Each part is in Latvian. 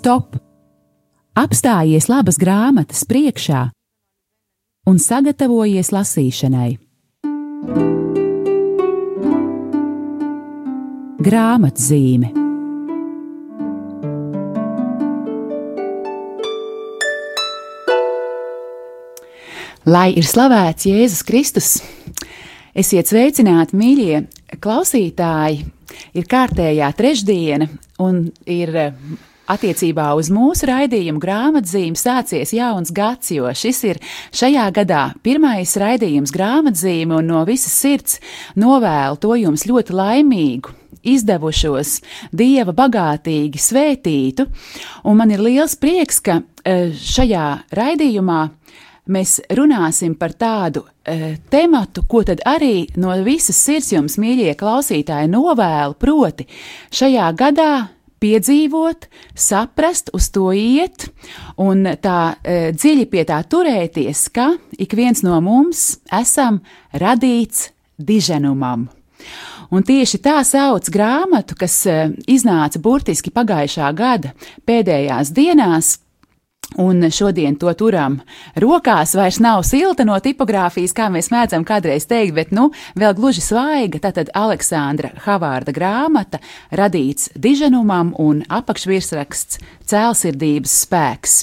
stop! Apstājies labas grāmatas priekšā un sagatavojies lasīšanai. Grāmatzīme Lai ir slavēts Jēzus Kristus! Esiet sveicināti, mīļie klausītāji! Ir kārtējā trešdiena, un ir attiecībā uz mūsu raidījumu grāmatzīm sācies jauns gads, jo šis ir šajā gadā pirmais raidījums grāmatzīme, un no visas sirds novēlu to jums ļoti laimīgu, izdevušos, dieva bagātīgi svētītu, un man ir liels prieks, ka šajā raidījumā mēs runāsim par tādu uh, tematu, ko tad arī no visas sirds jums, mīļie klausītāji, novēlu, proti, šajā gadā piedzīvot, saprast, uz to iet un tā uh, dziļi pie tā turēties, ka ik viens no mums esam radīts diženumam. Un tieši tā sauc grāmatu, kas uh, iznāca burtiski pagājušā gada pēdējās dienās, Un šodien to turam rokās, vairs nav silta no tipogrāfijas, kā mēs mēdzam kādreiz teikt, bet nu vēl gluži svaiga. Tātad Aleksandra Havārda grāmata radīts diženumam un apakšvirsraksts cēlsirdības spēks.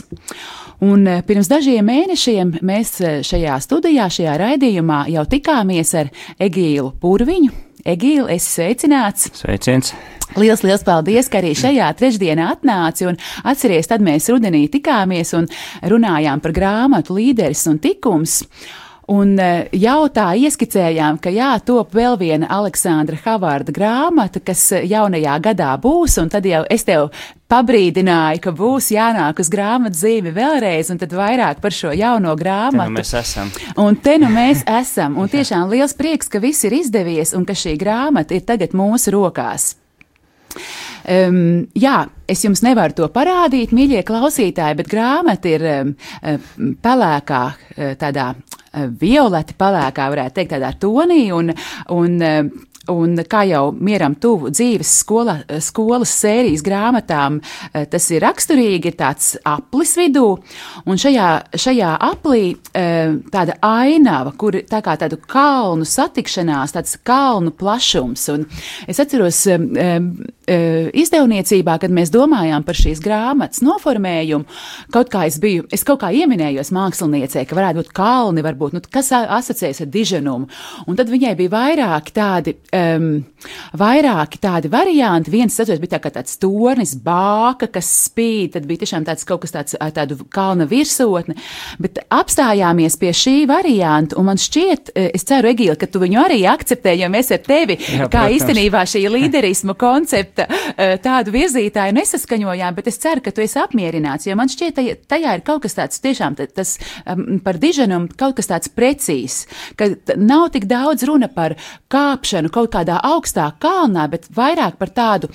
Un eh, pirms dažiem mēnešiem mēs eh, šajā studijā, šajā raidījumā jau tikāmies ar Egīlu Purviņu. Egīla, esi sveicināts! Sveiciens! Lielas, liels paldies, ka arī šajā trešdienā atnāci. Atcerieties, tad mēs rudenī tikāmies un runājām par grāmatu līderis un tikums. Un e, jau tā ieskicējām, ka jā, top vēl viena Aleksandra Havārda grāmata, kas jaunajā gadā būs, un tad jau es tev pabrīdināju, ka būs jānāk uz grāmatas zīmi vēlreiz, un tad vairāk par šo jauno grāmatu. Te nu mēs esam. Un te nu mēs esam, un tiešām liels prieks, ka viss ir izdevies, un ka šī grāmata ir tagad mūsu rokās. Um, jā, es jums nevaru to parādīt, mīļie klausītāji, bet grāmata ir um, pelēkā, tādā violeti pelēkā, varētu teikt, tādā tonī, un, un Un kā jau mieram tuvu dzīves skola, skolas sērijas grāmatām, eh, tas ir raksturīgi, ir tāds aplis vidū, un šajā, šajā aplī eh, tāda ainava, kur tā kā tādu kalnu satikšanās, tāds kalnu plašums. Un es atceros eh, izdevniecībā, kad mēs domājām par šīs grāmatas noformējumu, kaut kā es biju, es kaut kā ieminējos māksliniecei, ka varētu būt kalni, varbūt, nu, kas asociējas ar diženumu. Un tad viņai bija vairāki tādi um, vairāki tādi varianti. Viens, atceros, bija tā kā tāds tornis, bāka, kas spīd, tad bija tiešām tāds kaut kas tāds tādu kalna virsotni, bet apstājāmies pie šī varianta, un man šķiet, e, es ceru, Egīla, ka tu viņu arī akceptē, jo mēs ar tevi, Jā, kā protams. īstenībā šī līderismu koncepta e, tādu virzītāju nesaskaņojām, bet es ceru, ka tu esi apmierināts, jo man šķiet, tajā ir kaut kas tāds tiešām tas um, par diženumu, kaut kas tāds precīzs, ka nav tik daudz runa par kāpšanu kaut kādā augstā kalnā, bet vairāk par tādu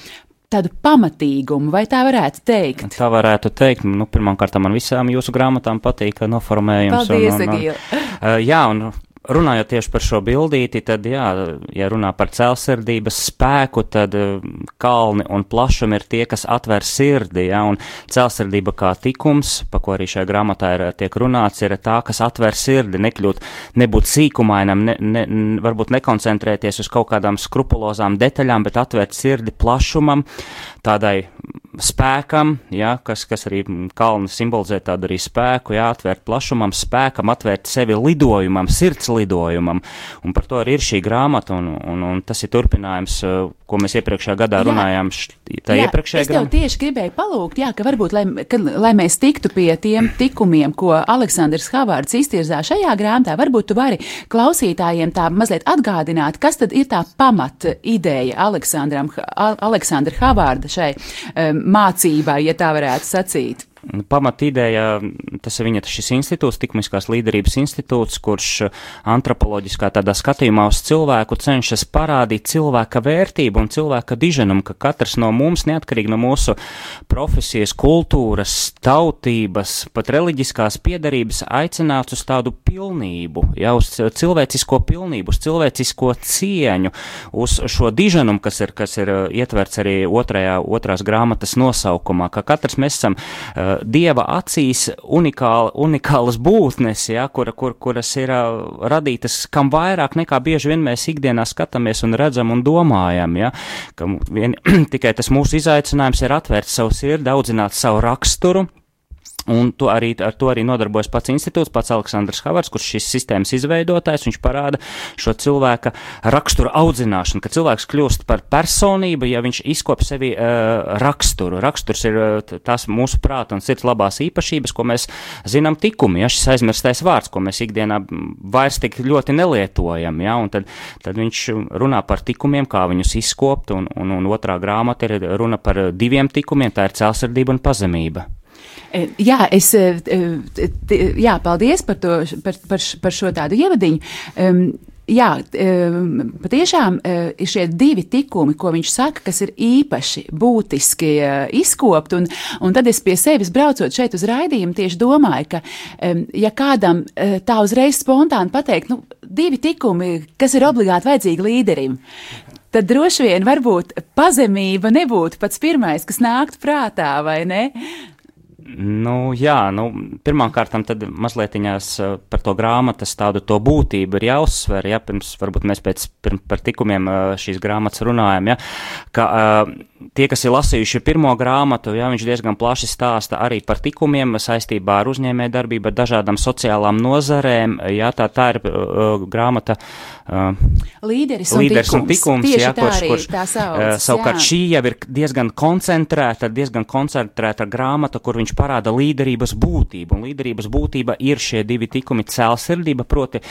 tādu pamatīgumu, vai tā varētu teikt? Tā varētu teikt. Nu, Pirmkārt, man visām jūsu grāmatām patīk noformējums. Paldies, un, uh, jā, un Runājot tieši par šo bildīti, tad, jā, ja runā par cēlsirdības spēku, tad eh, kalni un plašumi ir tie, kas atver sirdi, jā, un cēlsirdība kā tikums, pa ko arī šajā grāmatā ir tiek runāts, ir tā, kas atver sirdi, nekļūt, nebūt sīkumainam, ne, ne, varbūt nekoncentrēties uz kaut kādām skrupulozām detaļām, bet atvērt sirdi plašumam, tādai spēkam, jā, kas, kas arī kalni simbolizē tādu arī spēku, jā, atvērt plašumam, spēkam, atvērt sevi lidojumam, sirds lidojumam. Un par to arī ir šī grāmata, un, un, un tas ir turpinājums, uh, ko mēs iepriekšējā gadā jā. runājām. Tā jā, iepriekšējā gadā. Es tev tieši gribēju palūgt, jā, ka varbūt, lai, ka, lai mēs tiktu pie tiem tikumiem, ko Aleksandrs Havārds iztirzā šajā grāmatā, varbūt tu vari klausītājiem tā mazliet atgādināt, kas tad ir tā pamat ideja Aleksandram, Aleksandra Havārda šai um, mācībai, ja tā varētu sacīt. Pamatīdēja, tas ir viņa šis institūts, likumiskās līderības institūts, kurš antropoloģiskā tādā skatījumā uz cilvēku cenšas parādīt cilvēka vērtību un cilvēka diženumu, ka katrs no mums, neatkarīgi no mūsu profesijas, kultūras, tautības, pat reliģiskās piedarības, aicināts uz tādu pilnību, ja, uz cilvēcisko pilnību, uz cilvēcisko cieņu, uz šo diženumu, kas ir, kas ir ietverts arī otrajā, otrās grāmatas nosaukumā, ka katrs mēs esam uh, dieva acīs unikāla, unikālas būtnes, ja, kur, kur, kuras ir radītas kam vairāk nekā bieži vien mēs ikdienā skatāmies un redzam un domājam, ja, ka vien, tikai tas mūsu izaicinājums ir atvērt savu sirdi, audzināt savu raksturu, Un to arī, ar to arī nodarbojas pats institūts, pats Aleksandrs Havards, kurš šīs sistēmas izveidotājs. Viņš parāda šo cilvēka raksturu audzināšanu, ka cilvēks kļūst par personību, ja viņš izkop sevi uh, raksturu. Raksturs ir uh, tās mūsu prāta un sirds labās īpašības, ko mēs zinām tikumi, ja šis aizmirstais vārds, ko mēs ikdienā vairs tik ļoti nelietojam. Ja, tad, tad viņš runā par tikumiem, kā viņus izkopt, un, un, un otrā grāmata ir runa par diviem tikumiem, tā ir celsardība un pazemība. E, jā, es, e, e, jā, paldies par, to, par, par, par šo tādu ievadiņu. Jā, patiešām ir šie divi tikumi, ko viņš saka, kas ir īpaši būtiski izkopt. Un, un tad es pie sevis braucot šeit uz raidījumu, tieši domāju, ka, ja kādam tā uzreiz spontāni pateikt, nu, divi tikumi, kas ir obligāti vajadzīgi līderim, tad droši vien varbūt pazemība nebūtu pats pirmais, kas nāktu prātā, vai ne? Nu, jā, nu, pirmkārt, tad mazliet eh, par to grāmatas tādu to būtību ir jāuzsver, ja pirms varbūt mēs pēc, pirms, par tikumiem eh, šīs grāmatas runājam, ja, ka uh, tie, kas ir lasījuši pirmo grāmatu, ja, viņš diezgan plaši stāsta arī par tikumiem saistībā ar uzņēmē darbību, ar dažādām sociālām nozarēm, ja, tā, tā ir uh, grāmata uh, Līderis un Līderis tikums, un tikums Tieši ja, kurš, kurš, sauc, uh, savukārt jā. šī jau ir diezgan koncentrēta, diezgan koncentrēta grāmata, kur viņš parāda līderības būtību, un līderības būtība ir šie divi tikumi cēlsirdība, proti,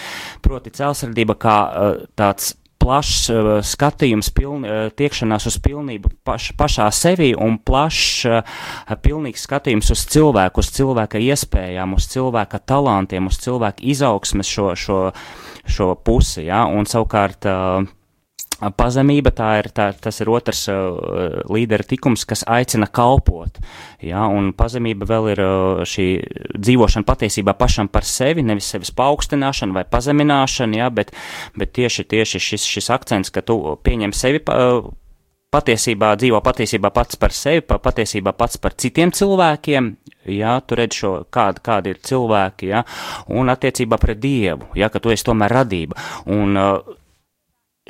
proti cēlsirdība kā uh, tāds plašs uh, skatījums, piln, uh, tiekšanās uz pilnību paš, pašā sevī un plašs, uh, pilnīgs skatījums uz cilvēku, uz cilvēka iespējām, uz cilvēka talantiem, uz cilvēka izaugsmes šo, šo, šo pusi, ja, un savukārt uh, Pazemība tā ir, tā, tas ir otrs uh, līdera tikums, kas aicina kalpot. Ja, un pazemība vēl ir uh, šī dzīvošana patiesībā pašam par sevi, nevis sevis paaugstināšana vai pazemināšana, ja, bet, bet tieši, tieši šis, šis akcents, ka tu pieņem sevi. Uh, patiesībā dzīvo patiesībā pats par sevi, patiesībā pats par citiem cilvēkiem, jā, tu redz šo, kāda, kāda ir cilvēki, jā, un attiecībā pret Dievu, jā, ka tu esi tomēr radība. Un, uh,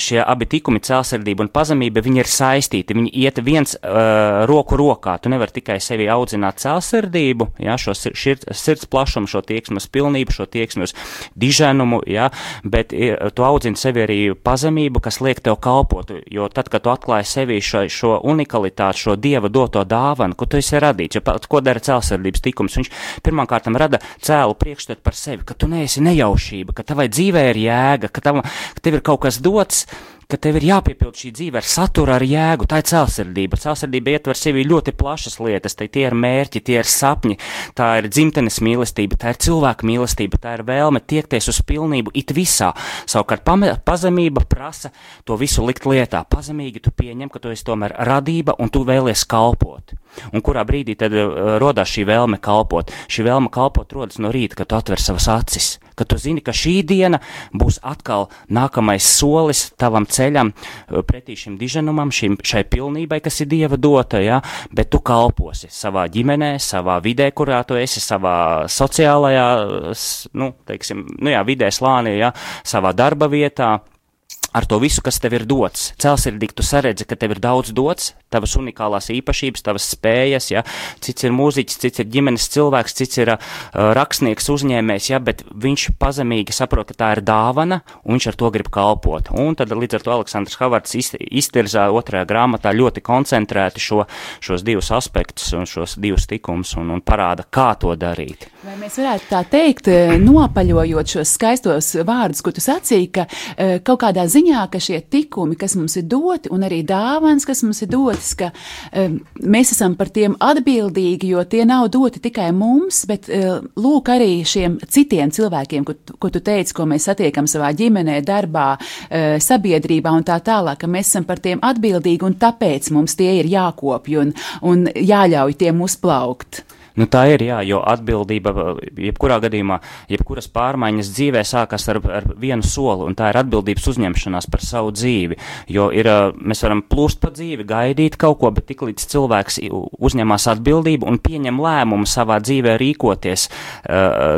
šie abi tikumi, cēlsirdība un pazemība, viņi ir saistīti, viņi iet viens uh, roku rokā. Tu nevari tikai sevi audzināt cēlsirdību, ja, šo sirds, sirds plašumu, šo tieksmes pilnību, šo tieksmes diženumu, ja, bet ir, tu audzini sevi arī pazemību, kas liek tev kalpot, jo tad, kad tu atklāji sevi šo, šo unikalitāti, šo dieva doto dāvanu, ko tu esi radīts, ja, ko dara cēlsirdības tikums, viņš pirmkārt rada cēlu priekšstatu par sevi, ka tu neesi nejaušība, ka tavai dzīvē ir jēga, ka, tav, ka tev ir kaut kas dots, ka tev ir jāpiepild šī dzīve ar saturu, ar jēgu. Tā ir cēlsirdība. Cēlsirdība ietver sevi ļoti plašas lietas. Tie ir mērķi, tie ir sapņi, tā ir dzimtenes mīlestība, tā ir cilvēka mīlestība, tā ir vēlme tiekties uz pilnību it visā. Savukārt pazemība prasa to visu likt lietā. Pazemīgi tu pieņem, ka tu esi tomēr radība un tu vēlies kalpot. Un kurā brīdī tad uh, rodās šī vēlme kalpot? Šī vēlme kalpot rodas no rīta, kad tu atver savas acis ka tu zini, ka šī diena būs atkal nākamais solis tavam ceļam uh, pretī šim diženumam, šim, šai pilnībai, kas ir Dieva dota, ja? bet tu kalposi savā ģimenē, savā vidē, kurā tu esi, savā sociālajā, nu, teiksim, nu jā, vidē slānī, ja? savā darba vietā, ar to visu, kas tev ir dots. Celsirdīgi tu saredzi, ka tev ir daudz dots, tavas unikālās īpašības, tavas spējas, ja, cits ir mūziķis, cits ir ģimenes cilvēks, cits ir uh, rakstnieks, uzņēmējs, ja, bet viņš pazemīgi saprot, ka tā ir dāvana, un viņš ar to grib kalpot. Un tad līdz ar to Aleksandrs Havards iztirzā otrajā grāmatā ļoti koncentrēti šo, šos divus aspektus un šos divus tikumus un, un parāda, kā to darīt. Vai mēs varētu tā teikt, nopaļojot šos skaistos vārdus, ko tu sacīki, ka uh, kaut kādā ziņā ziņā, ka šie tikumi, kas mums ir doti, un arī dāvāns, kas mums ir dotas, ka um, mēs esam par tiem atbildīgi, jo tie nav doti tikai mums, bet uh, lūk arī šiem citiem cilvēkiem, ko, ko tu teici, ko mēs satiekam savā ģimenē, darbā, uh, sabiedrībā un tā tālāk, ka mēs esam par tiem atbildīgi, un tāpēc mums tie ir jākopj un, un jāļauj tiem uzplaukt. Nu, tā ir, jā, jo atbildība, jebkurā gadījumā, jebkuras pārmaiņas dzīvē sākas ar, ar vienu soli, un tā ir atbildības uzņemšanās par savu dzīvi. Jo ir, mēs varam plūst pa dzīvi, gaidīt kaut ko, bet tiklīdz cilvēks uzņemās atbildību un pieņem lēmumu savā dzīvē rīkoties,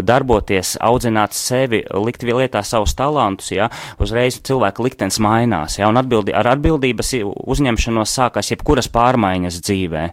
darboties, audzināt sevi, likt lietā savus talantus, jā, uzreiz cilvēka liktenis mainās, jā, un atbildi, ar atbildības uzņemšanos sākās jebkuras pārmaiņas dzīvē.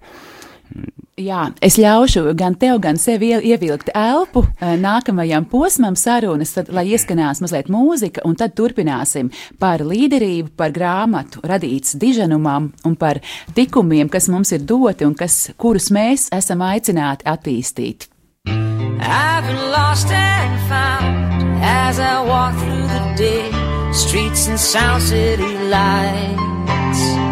Jā, es ļaušu gan tev, gan sev ievilkt elpu eh, nākamajam posmam sarunas, tad, lai ieskanās mazliet mūzika, un tad turpināsim par līderību, par grāmatu radīts diženumam un par tikumiem, kas mums ir doti un kas, kurus mēs esam aicināti attīstīt. I've been lost and found as I walk through the day, streets and sound city lights.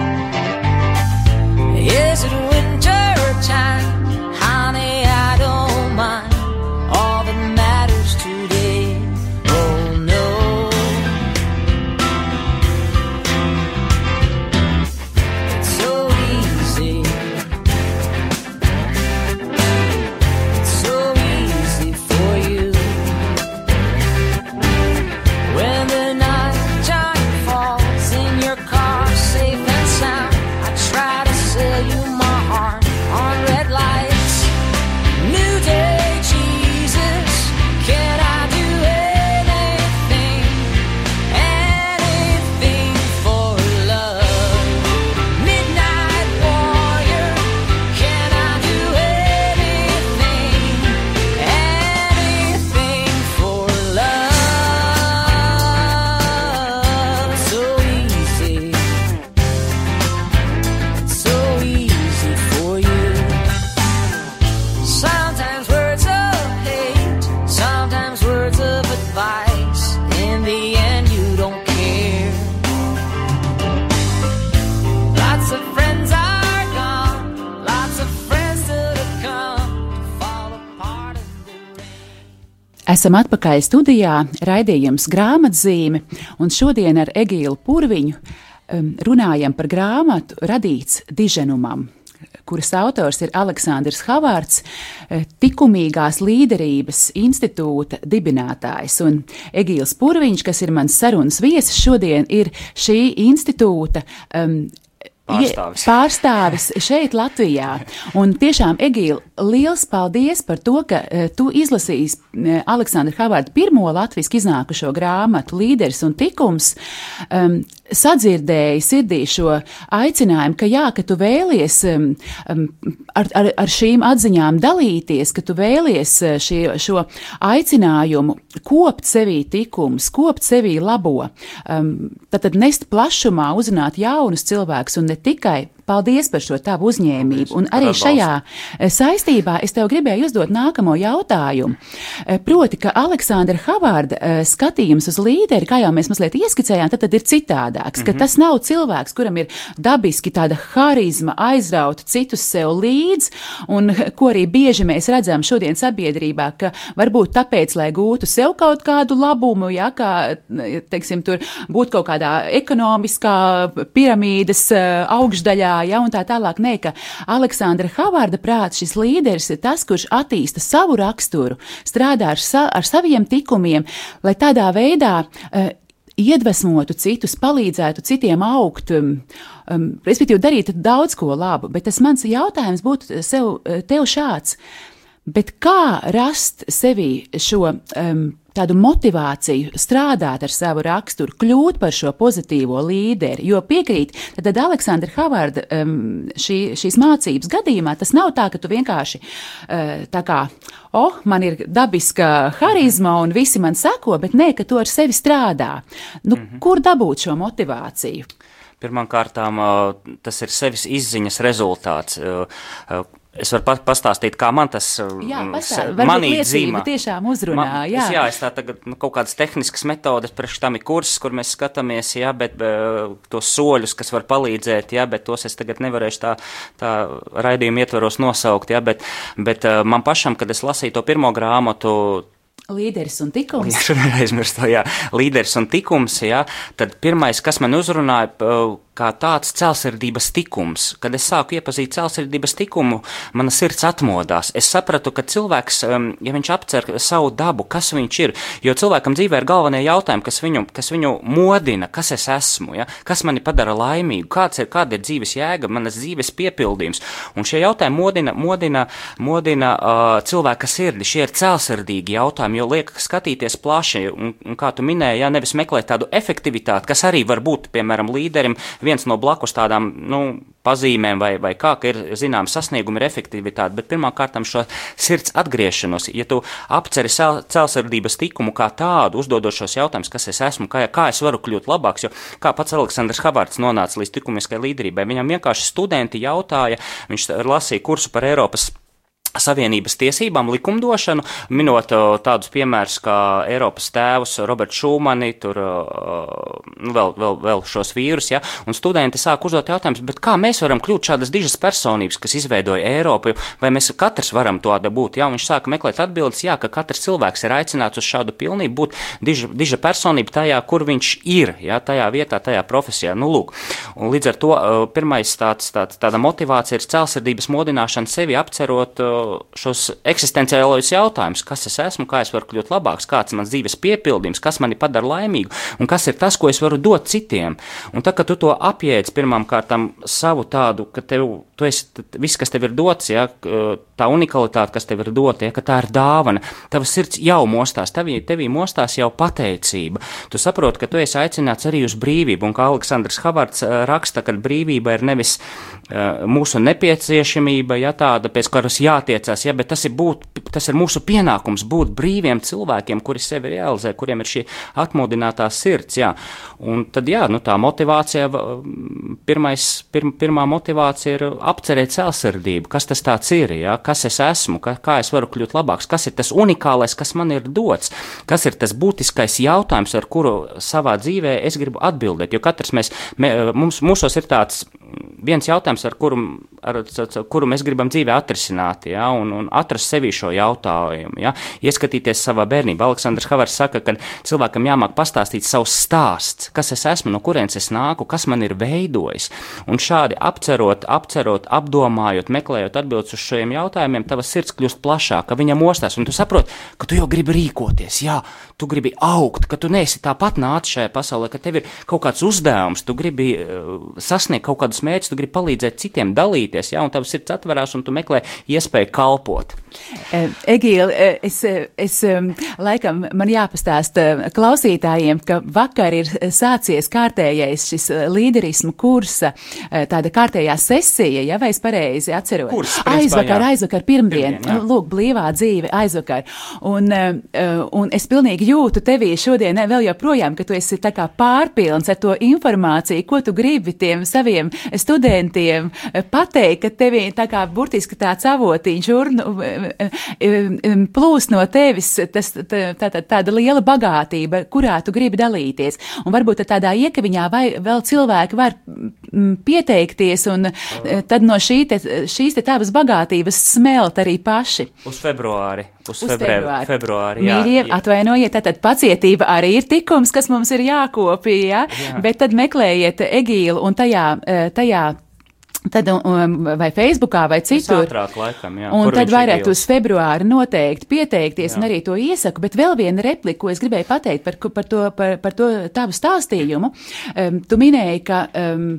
Esam atpakaļ studijā, raidījums grāmatzīme, un šodien ar Egīlu Purviņu um, runājam par grāmatu radīts diženumam kuras autors ir Aleksandrs Havārds, eh, likumīgās līderības institūta dibinātājs. Un Egīls Purviņš, kas ir mans sarunas viesis šodien, ir šī institūta um, pārstāvis. pārstāvis šeit, Latvijā. Un tiešām, Egīla, liels paldies par to, ka uh, tu izlasīji uh, Aleksandra Havārda pirmo latviešu iznākušo grāmatu Līderis un tikums. Um, sadzirdēji sirdī šo aicinājumu, ka jā, ka tu vēlies um, um, ar, ar, ar šīm atziņām dalīties, ka tu vēlies uh, šie, šo aicinājumu kopt sevī tikumus, kopt sevī labo, um, tad, tad nest plašumā, uzrunāt jaunus cilvēkus un ne tikai Paldies par šo tavu uzņēmību. Un arī šajā eh, saistībā es tev gribēju uzdot nākamo jautājumu. Eh, proti, ka Aleksandra Havārda eh, skatījums uz līderi, kā jau mēs mazliet ieskicējām, tad, tad ir citādāks. Mm -hmm. Ka tas nav cilvēks, kuram ir dabiski tāda harizma aizraut citus sev līdzi, un ko arī bieži mēs redzam šodien sabiedrībā, ka varbūt tāpēc, lai gūtu sev kaut kādu labumu, ja kā, teiksim, tur būt kaut kādā ekonomiskā piramīdas augšdaļā, ja, un tā tālāk. Nē, ka Aleksandra Havārda prāts šis līderis ir tas, kurš attīsta savu raksturu, strādā ar, sa, ar saviem tikumiem, lai tādā veidā uh, iedvesmotu citus, palīdzētu citiem augt, um, um, respektīvi darīt daudz ko labu. Bet tas mans jautājums būtu sev, tev šāds. Bet kā rast sevī šo um, tādu motivāciju strādāt ar savu raksturu, kļūt par šo pozitīvo līderi? Jo piekrīt, tad, tad Aleksandra Havarda šī, šīs mācības gadījumā tas nav tā, ka tu vienkārši uh, tā kā, oh, man ir dabiska harizma un visi man sako, bet nē, ka tu ar sevi strādā. Nu, mm -hmm. Kur dabūt šo motivāciju? Pirmkārt, tas ir sevis izziņas rezultāts. Es varu pat pastāstīt, kā man tas mm, manī dzīvā. tiešām uzrunā, Man- jā. Es, jā, es tā tagad nu, kaut kādas tehniskas metodes, priekš tam ir kurs, kur mēs skatāmies, jā, bet tos soļus, kas var palīdzēt, jā, bet tos es tagad nevarēšu tā, tā raidījuma ietvaros nosaukt, jā, bet, bet uh, man pašam, kad es lasīju to pirmo grāmatu, Līderis un tikums. Es neaizmirstu, jā, līderis un tikums, jā, tad pirmais, kas man uzrunāja, kā tāds celsirdības tikums. Kad es sāku iepazīt celsirdības tikumu, mana sirds atmodās. Es sapratu, ka cilvēks, um, ja viņš apcer savu dabu, kas viņš ir, jo cilvēkam dzīvē ir galvenie jautājumi, kas viņu, kas viņu modina, kas es esmu, ja? kas mani padara laimīgu, kāds ir, kāda ir dzīves jēga, manas dzīves piepildījums. Un šie jautājumi modina, modina, modina uh, cilvēka sirdi, šie ir celsirdīgi jautājumi, jo liek skatīties plaši, un, un kā tu minēji, ja nevis meklēt tādu efektivitāti, kas arī var būt, piemēram, līderim, viens no blakus tādām, nu, pazīmēm vai, vai kā, ka ir zināms sasniegumi, ir efektivitāte, bet pirmkārt šo sirds atgriešanos, ja tu apceri cel- celsardības tikumu kā tādu, uzdodot šos jautājumus, kas es esmu, kā, kā es varu kļūt labāks, jo kā pats Aleksandrs Havārds nonāca līdz likumiskai līderībai, viņam vienkārši studenti jautāja, viņš lasīja kursu par Eiropas Savienības tiesībām, likumdošanu, minot tādus piemērus kā Eiropas tēvus, Roberts Šūmani, tur nu, vēl, vēl, vēl šos vīrus, ja, un studenti sāk uzdot jautājumus, bet kā mēs varam kļūt šādas dižas personības, kas izveidoja Eiropu, vai mēs katrs varam to būt, ja, un viņš sāka meklēt atbildes, jā, ka katrs cilvēks ir aicināts uz šādu pilnību būt diža, diža personība tajā, kur viņš ir, ja, tajā vietā, tajā profesijā, nu, lūk, un līdz ar to pirmais tāds, tāds, tāda motivācija ir celsardības modināšana sevi apcerot o, šos eksistenciālos jautājumus, kas es esmu, kā es varu kļūt labāks, kāds ir mans dzīves piepildījums, kas mani padara laimīgu, un kas ir tas, ko es varu dot citiem. Un tā, ka tu to apjēdz pirmām kārtām savu tādu, ka tev, tu esi, viss, kas tev ir dots, ja, tā unikalitāte, kas tev ir dota, ja, ka tā ir dāvana, tavs sirds jau mostās, tevī, tevī mostās jau pateicība. Tu saproti, ka tu esi aicināts arī uz brīvību, un kā Aleksandrs Havards raksta, ka brīvība ir nevis uh, mūsu nepieciešamība, ja tāda, pēc kuras jātiecās, ja, bet tas ir, būt, tas ir mūsu pienākums būt brīviem cilvēkiem, kuri sevi realizē, kuriem ir šī atmodinātā sirds, jā. Un tad, jā, nu tā motivācija, pirmais, pirm, pirmā motivācija ir apcerēt celsardību, kas tas tāds ir, jā, kas es esmu, kā, kā es varu kļūt labāks, kas ir tas unikālais, kas man ir dots, kas ir tas būtiskais jautājums, ar kuru savā dzīvē es gribu atbildēt, jo katrs mēs, mē, mums, mūsos ir tāds viens jautājums, ar kuru, ar, ar, ar kuru mēs gribam dzīvē atrisināt, ja, un, un atrast sevi šo jautājumu, ja, ieskatīties savā bērnībā. Aleksandrs Havars saka, ka cilvēkam jāmāk pastāstīt savus stāsts, kas es esmu, no kurienes es nāku, kas man ir veidojis, un šādi apcerot, apcerot, apdomājot, meklējot atbildes uz šiem jautājumiem, tavs sirds kļūst plašāka, viņa mostās, un tu saproti, ka tu jau gribi rīkoties, jā, tu gribi augt, ka tu neesi tāpat nācis šajā pasaulē, ka tev ir kaut kāds uzdevums, tu gribi uh, sasniegt kaut kādus mērķus, tu gribi palīdzēt citiem dalīties, jā, un tavs sirds atverās, un tu meklē iespēju kalpot. Egīla, es, es um, laikam man jāpastāsta klausītājiem, ka vakar ir sācies kārtējais šis līderismu kursa, tāda kārtējā sesija, ja vai es pareizi atceros. Kurs, principā, aizvakar, jā. aizvakar, pirmdien, Pirmdien, jā. lūk, blīvā dzīve aizvakar. Un, un es pilnīgi jūtu tevī šodien vēl joprojām, ka tu esi tā kā pārpilns ar to informāciju, ko tu gribi tiem saviem studentiem eh, pateikt, ka tevī tā kā burtiski tāds avotiņš urnu eh, eh, plūs no tevis, tas tā, tā, tā, tāda liela bagātība, kurā tu gribi dalīties. Un varbūt tādā iekaviņā vai vēl cilvēki var mm, pieteikties un tad no šī te, šīs te tavas bagātības smelt arī paši. Uz februāri. Uz, Uz febrē, februāri. februāri jā, Mīļie, jā. atvainojiet, tātad pacietība arī ir tikums, kas mums ir jākopja, ja? Jā. bet tad meklējiet Egīlu un tajā, tajā tad, um, vai Facebookā vai citur. Visātrāk laikam, jā. Un tad ielas? uz februāri noteikti pieteikties, Jā. un arī to iesaku. Bet vēl viena replika, ko es gribēju pateikt par, par, to, par, par to tavu stāstījumu. Um, tu minēji, ka um,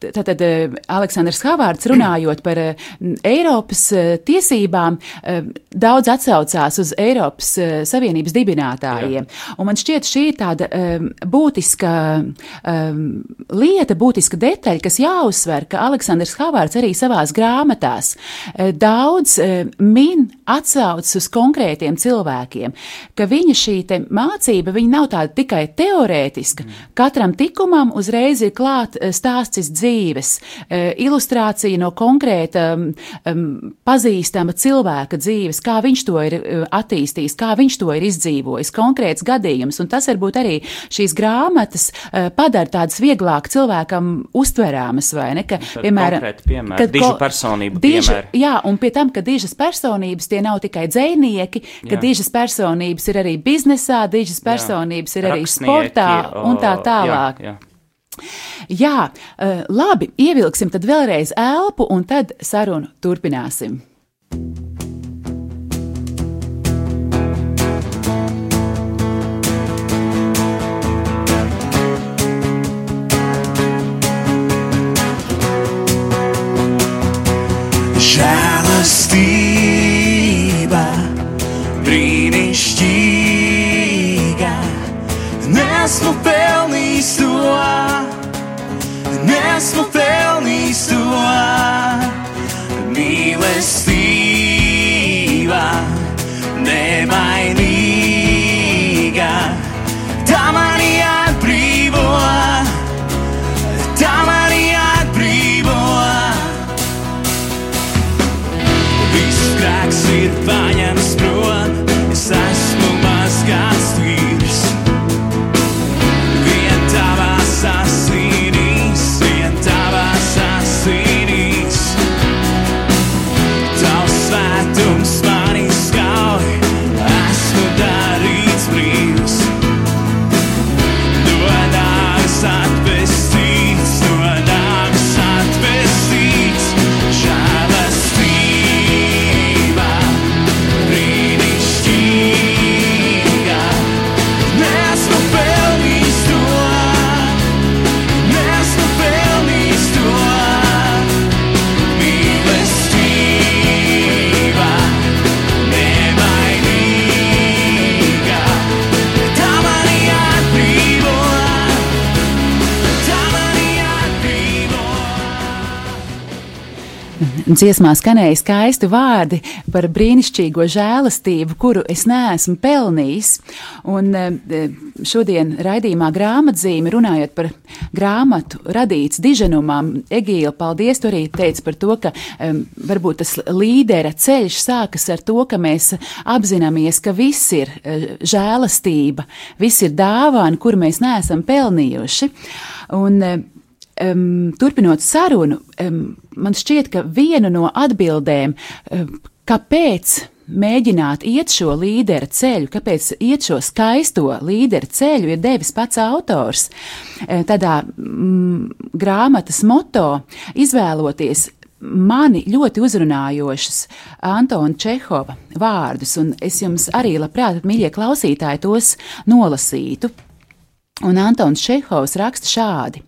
Tātad eh, Aleksandrs Havārds runājot par eh, Eiropas eh, tiesībām, daudz atsaucās uz Eiropas Savienības dibinātājiem. Un man šķiet, šī ir tāda būtiska lieta, būtiska detaļa, kas jāuzsver, ka Aleksandrs Havārds arī savās grāmatās daudz min atsaucas uz konkrētiem cilvēkiem, ka viņa šī mācība, viņa nav tāda tikai teorētiska. Katram tikumam uzreiz ir klāt stāsts dzīves dzīves, ilustrācija no konkrēta pazīstama cilvēka dzīves, kā viņš to ir attīstījis, kā viņš to ir izdzīvojis, konkrēts gadījums, un tas varbūt arī šīs grāmatas padara tādas vieglāk cilvēkam uztverāmas, vai ne? Ka, piemēram, piemēri, kad dižu personību dižu, piemēri. Jā, un pie tam, ka dižas personības tie nav tikai dzēnieki, ka jā. dižas personības ir arī biznesā, dižas personības jā. ir arī sportā un tā tālāk. Jā, jā. Jā, uh, labi, ievilksim tad vēlreiz elpu un tad sarunu turpināsim. Viss grēks ir paņemts prom, es esmu Dziesmā skanēja skaisti vārdi par brīnišķīgo žēlastību, kuru es neesmu pelnījis. Un eh, šodien raidījumā grāmatzīme runājot par grāmatu radīts diženumam, Egīla, paldies, tu arī teici par to, ka um, varbūt tas līdera ceļš sākas ar to, ka mēs apzināmies, ka viss ir žēlastība, viss ir dāvāna, kuru mēs neesam pelnījuši. Un, uh, um, turpinot sarunu, um, man šķiet, ka viena no atbildēm, um, kāpēc mēģināt iet šo līderu ceļu, kāpēc iet šo skaisto līderu ceļu, ir devis pats autors. E, Tādā mm, grāmatas moto izvēloties mani ļoti uzrunājošas Antona Čehova vārdus, un es jums arī labprāt, mīļie klausītāji, tos nolasītu. Un Antons Čehovs raksta šādi.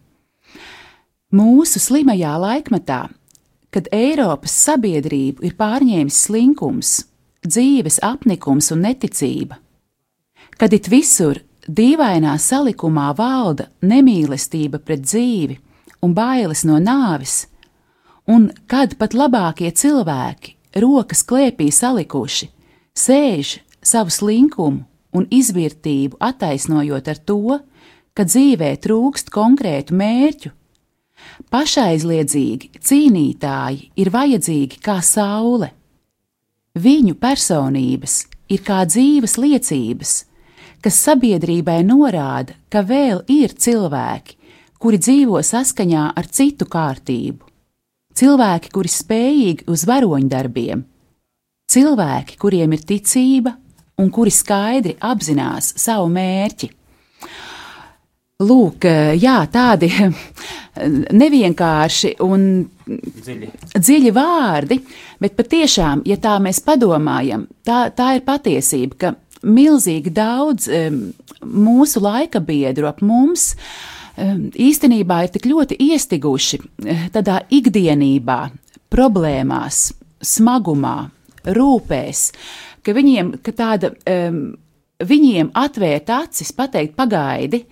Mūsu slimajā laikmetā, kad Eiropas sabiedrību ir pārņēmis slinkums, dzīves apnikums un neticība, kad it visur dīvainā salikumā valda nemīlestība pret dzīvi un bailes no nāves, un kad pat labākie cilvēki, rokas klēpī salikuši, sēž savu slinkumu un izvērtību attaisnojot ar to, ka dzīvē trūkst konkrētu mērķu, Pašaizliedzīgi cīnītāji ir vajadzīgi kā saule. Viņu personības ir kā dzīves liecības, kas sabiedrībai norāda, ka vēl ir cilvēki, kuri dzīvo saskaņā ar citu kārtību, cilvēki, kuri spējīgi uz varoņdarbiem, cilvēki, kuriem ir ticība un kuri skaidri apzinās savu mērķi. Lūk, jā, tādi nevienkārši un Dziļi. dziļi vārdi, bet patiešām, ja tā mēs padomājam, tā, tā ir patiesība, ka milzīgi daudz mūsu laika biedru ap mums um, īstenībā ir tik ļoti iestiguši uh, tādā ikdienībā, problēmās, smagumā, rūpēs, ka viņiem ka tāda um, viņiem atvērt acis, pateikt, pagaidi,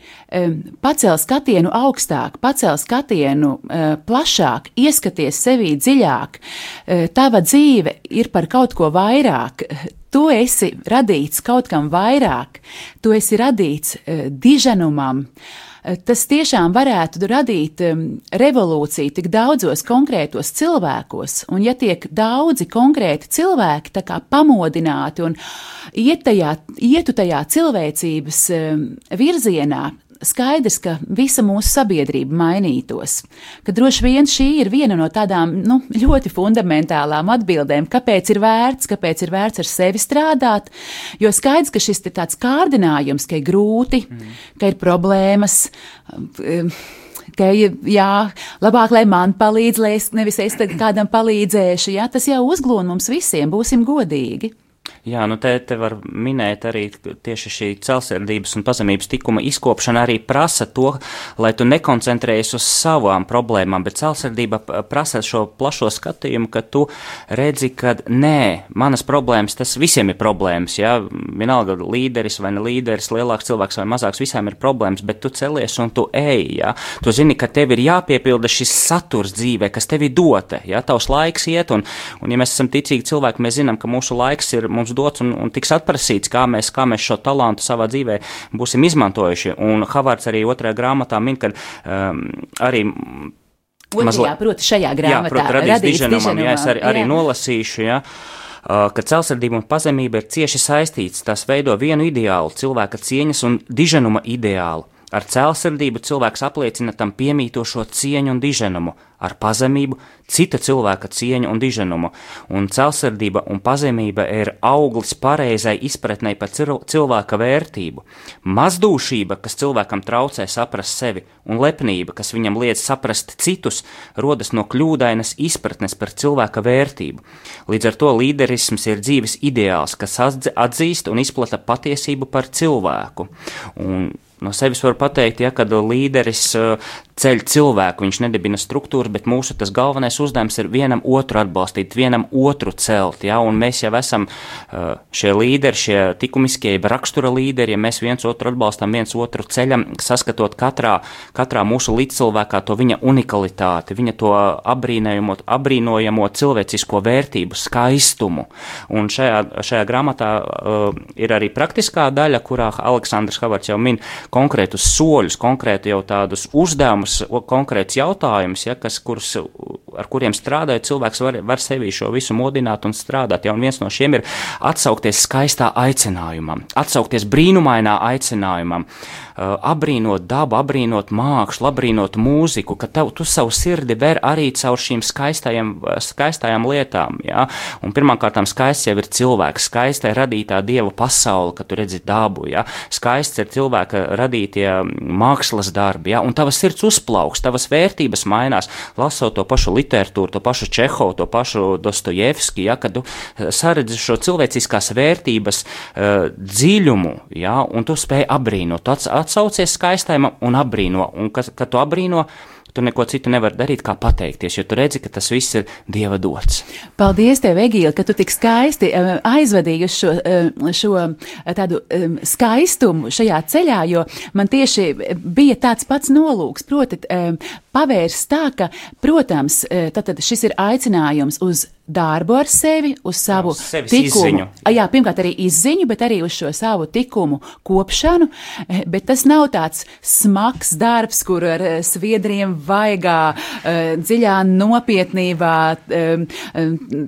pacel skatienu augstāk, pacel skatienu uh, plašāk, ieskaties sevī dziļāk. Uh, tava dzīve ir par kaut ko vairāk. Tu esi radīts kaut kam vairāk, tu esi radīts uh, diženumam. eh, tas tiešām varētu radīt revolūciju tik daudzos konkrētos cilvēkos. Un, ja tiek daudzi konkrēti cilvēki pamodināti un iet tajā, ietu tajā cilvēcības virzienā, skaidrs, ka visa mūsu sabiedrība mainītos. Ka droši vien šī ir viena no tādām nu, ļoti fundamentālām atbildēm, kāpēc ir vērts, kāpēc ir vērts ar sevi strādāt. Jo skaidrs, ka šis ir tāds kārdinājums, ka ir grūti, mm. ka ir problēmas. Um, ka, jā, labāk, lai man palīdz, lai es nevis es kādam palīdzēšu. Jā, tas jau uzglūna mums visiem, būsim godīgi. Jā, nu te, te var minēt arī tieši šī celsirdības un pazemības tikuma izkopšana arī prasa to, lai tu nekoncentrējies uz savām problēmām, bet celsirdība prasa šo plašo skatījumu, ka tu redzi, ka nē, manas problēmas, tas visiem ir problēmas, jā, vienalga līderis vai ne līderis, lielāks cilvēks vai mazāks, visiem ir problēmas, bet tu celies un tu ej, jā, tu zini, ka tev ir jāpiepilda šis saturs dzīvē, kas tev ir dota, jā, tavs laiks iet, un, un ja mēs esam ticīgi cilvēki, mēs zinām, ka mūsu laiks ir mums dots un, un tiks atprasīts, kā mēs, kā mēs šo talantu savā dzīvē būsim izmantojuši. Un Havards arī otrajā grāmatā min, ka um, arī Otrajā, mazliet, proti, šajā grāmatā. Jā, proti, radīts diženumam, jā, es arī, arī jā. nolasīšu, jā. Uh, ka celsardība un pazemība ir cieši saistītas, tās veido vienu ideālu, cilvēka cieņas un diženuma ideālu. Ar celsardību cilvēks apliecina tam piemītošo cieņu un diženumu, ar pazemību cita cilvēka cieņu un diženumu, un celsardība un pazemība ir auglis pareizai izpratnei par cilvēka vērtību. Mazdūšība, kas cilvēkam traucē saprast sevi, un lepnība, kas viņam liedz saprast citus, rodas no kļūdainas izpratnes par cilvēka vērtību. Līdz ar to līderisms ir dzīves ideāls, kas atzīst un izplata patiesību par cilvēku. Un No sevis var pateikt, ja, kad līderis uh, ceļ cilvēku, viņš nedibina struktūras, bet mūsu tas galvenais uzdevums ir vienam otru atbalstīt, vienam otru celt. Ja, un mēs jau esam uh, šie līderi, šie likumiskie, rakstura līderi, ja mēs viens otru atbalstam, viens otru ceļam, saskatot katrā, katrā mūsu līdzcilvēkā to viņa unikalitāti, viņa to abrīnojamo, abrīnojamo cilvēcisko vērtību, skaistumu. Un šajā, šajā grāmatā uh, ir arī praktiskā daļa, kurā Aleksandrs Havards jau min, konkrētus soļus, konkrēti jau tādus uzdevumus, konkrēts jautājumus, ja, kas, kurus, ar kuriem strādājot, cilvēks var, var sevi šo visu modināt un strādāt. Ja, un viens no šiem ir atsaukties skaistā aicinājumam, atsaukties brīnumainā aicinājumam. Uh, abrīnot dabu, abrīnot mākslu, abrīnot mūziku, ka tev, tu savu sirdi ver arī caur šīm skaistajām, skaistajām lietām. Ja? Un pirmkārt, skaists jau ir cilvēks, skaista ir radītā dieva pasaule, kad tu redzi dabu, ja? skaists ir cilvēka radītie mākslas darbi, ja? un tavas sirds uzplauks, tavas vērtības mainās, lasot to pašu literatūru, to pašu Čehovu, to pašu Dostojevski, ja? kad tu uh, saredzi šo cilvēciskās vērtības uh, dziļumu, ja? un tu spēj abrīnot, tu atsaucies skaistajam un apbrīno. Un kad, kad tu apbrīno, tu neko citu nevari darīt, kā pateikties, jo tu redzi, ka tas viss ir dieva dots. Paldies, tev, Egīla, ka tu tik skaisti aizvadīji uz šo, šo uh, tādu um, skaistumu šajā ceļā, jo man tieši bija tāds pats nolūks, proti, pavērst tā, ka, protams, tātad šis ir aicinājums uz darbu ar sevi, uz savu jā, uz tikumu. Izziņu. Jā, pirmkārt, arī izziņu, bet arī uz šo savu tikumu kopšanu. Eh, bet tas nav tāds smags darbs, kur ar eh, sviedriem vaigā, eh, dziļā nopietnībā,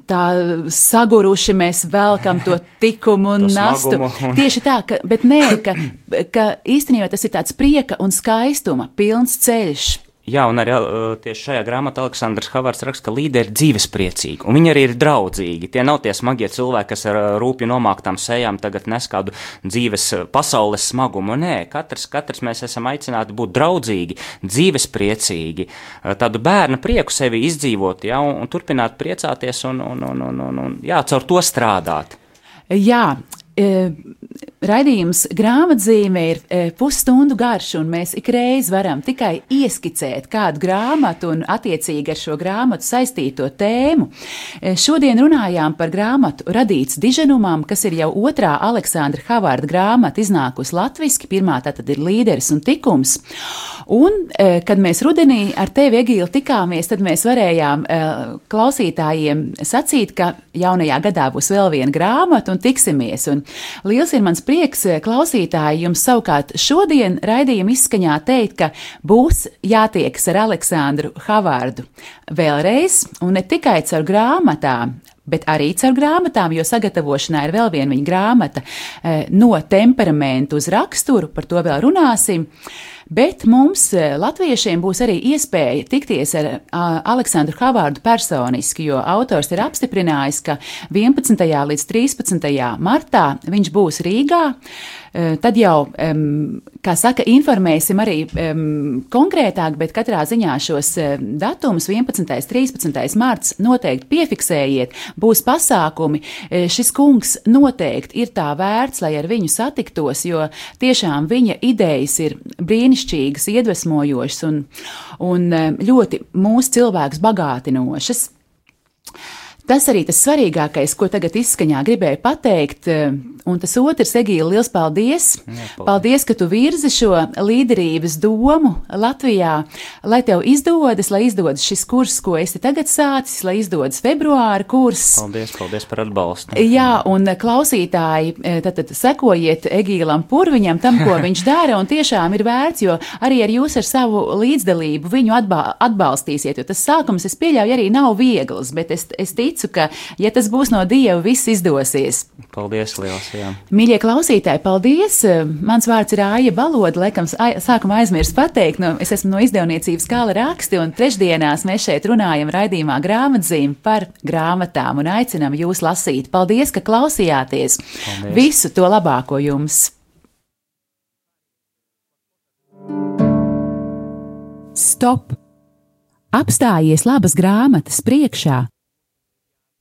tā saguruši mēs velkam to tikumu un nastu. smagumu. Tieši tā, ka, bet nē, ka, ka īstenībā tas ir tāds prieka un skaistuma pilns ceļš. Jā, un arī uh, tieši šajā grāmatā Aleksandrs Havards raksta, ka līderi ir dzīvespriecīgi, un viņi arī ir draudzīgi. Tie nav tie smagie cilvēki, kas ar uh, rūpju nomāktām sejām tagad nes kādu dzīves uh, pasaules smagumu. Nē, katrs, katrs mēs esam aicināti būt draudzīgi, dzīvespriecīgi, tādu bērnu prieku sevi izdzīvot, jā, un, un turpināt priecāties un, un, un, un, un, un jā, caur to strādāt. Jā, e, raidījums grāmatzīme ir e, pusstundu garš, un mēs ikreiz varam tikai ieskicēt kādu grāmatu un attiecīgi ar šo grāmatu saistīto tēmu. E, šodien runājām par grāmatu Radīts diženumam, kas ir jau otrā Aleksandra Havārda grāmata iznākusi latviski, pirmā tātad ir līderis un tikums. Un, e, kad mēs rudenī ar tevi, Egīla, tikāmies, tad mēs varējām e, klausītājiem sacīt, ka jaunajā gadā būs vēl viena grāmata un tiksimies. Un liels ir mans prieks, eh, klausītāji, jums savukārt šodien raidījuma izskaņā teikt, ka būs jātiekas ar Aleksandru Havārdu vēlreiz, un ne tikai caur grāmatām, bet arī caur grāmatām, jo sagatavošanā ir vēl viena viņa grāmata eh, no temperamentu uz raksturu, par to vēl runāsim. Bet mums, eh, latviešiem, būs arī iespēja tikties ar Aleksandru Havārdu personiski, jo autors ir apstiprinājis, ka 11. līdz 13. martā viņš būs Rīgā. Eh, tad jau, kā saka, informēsim arī konkrētāk, bet katrā ziņā šos datumus 11. un 13. marts noteikti piefiksējiet. Būs pasākumi. Eh, šis kungs noteikti ir tā vērts, lai ar viņu satiktos, jo tiešām viņa idejas ir brīnišķīgas, iedvesmojošas un, un ļoti mūsu cilvēkus bagātinošas. Tas arī tas svarīgākais, ko tagad izskaņā gribēju pateikt, eh, un tas otrs, Egīla, liels paldies! Jā, paldies. paldies, ka tu virzi šo līderības domu Latvijā, lai tev izdodas, lai izdodas šis kurs, ko esi tagad sācis, lai izdodas februāra kurs. Paldies, paldies par atbalstu. Jā, un klausītāji, eh, tad, tad sekojiet Egīlam Purviņam, tam, ko viņš dara, un tiešām ir vērts, jo arī ar jūs ar savu līdzdalību viņu atba atbalstīsiet, jo tas sākums, es pieļauju, arī nav viegls, bet es, es ticu, ticu, ka, ja tas būs no Dieva, viss izdosies. Paldies, liels! Jā. Mīļie klausītāji, paldies! Mans vārds ir Aija Baloda, laikam sākumā aizmirst pateikt, no, es esmu no izdevniecības Kala raksti, un trešdienās mēs šeit runājam raidījumā grāmatzīm par grāmatām un aicinam jūs lasīt. Paldies, ka klausījāties! Paldies. Visu to labāko jums! Stop! Apstājies labas grāmatas priekšā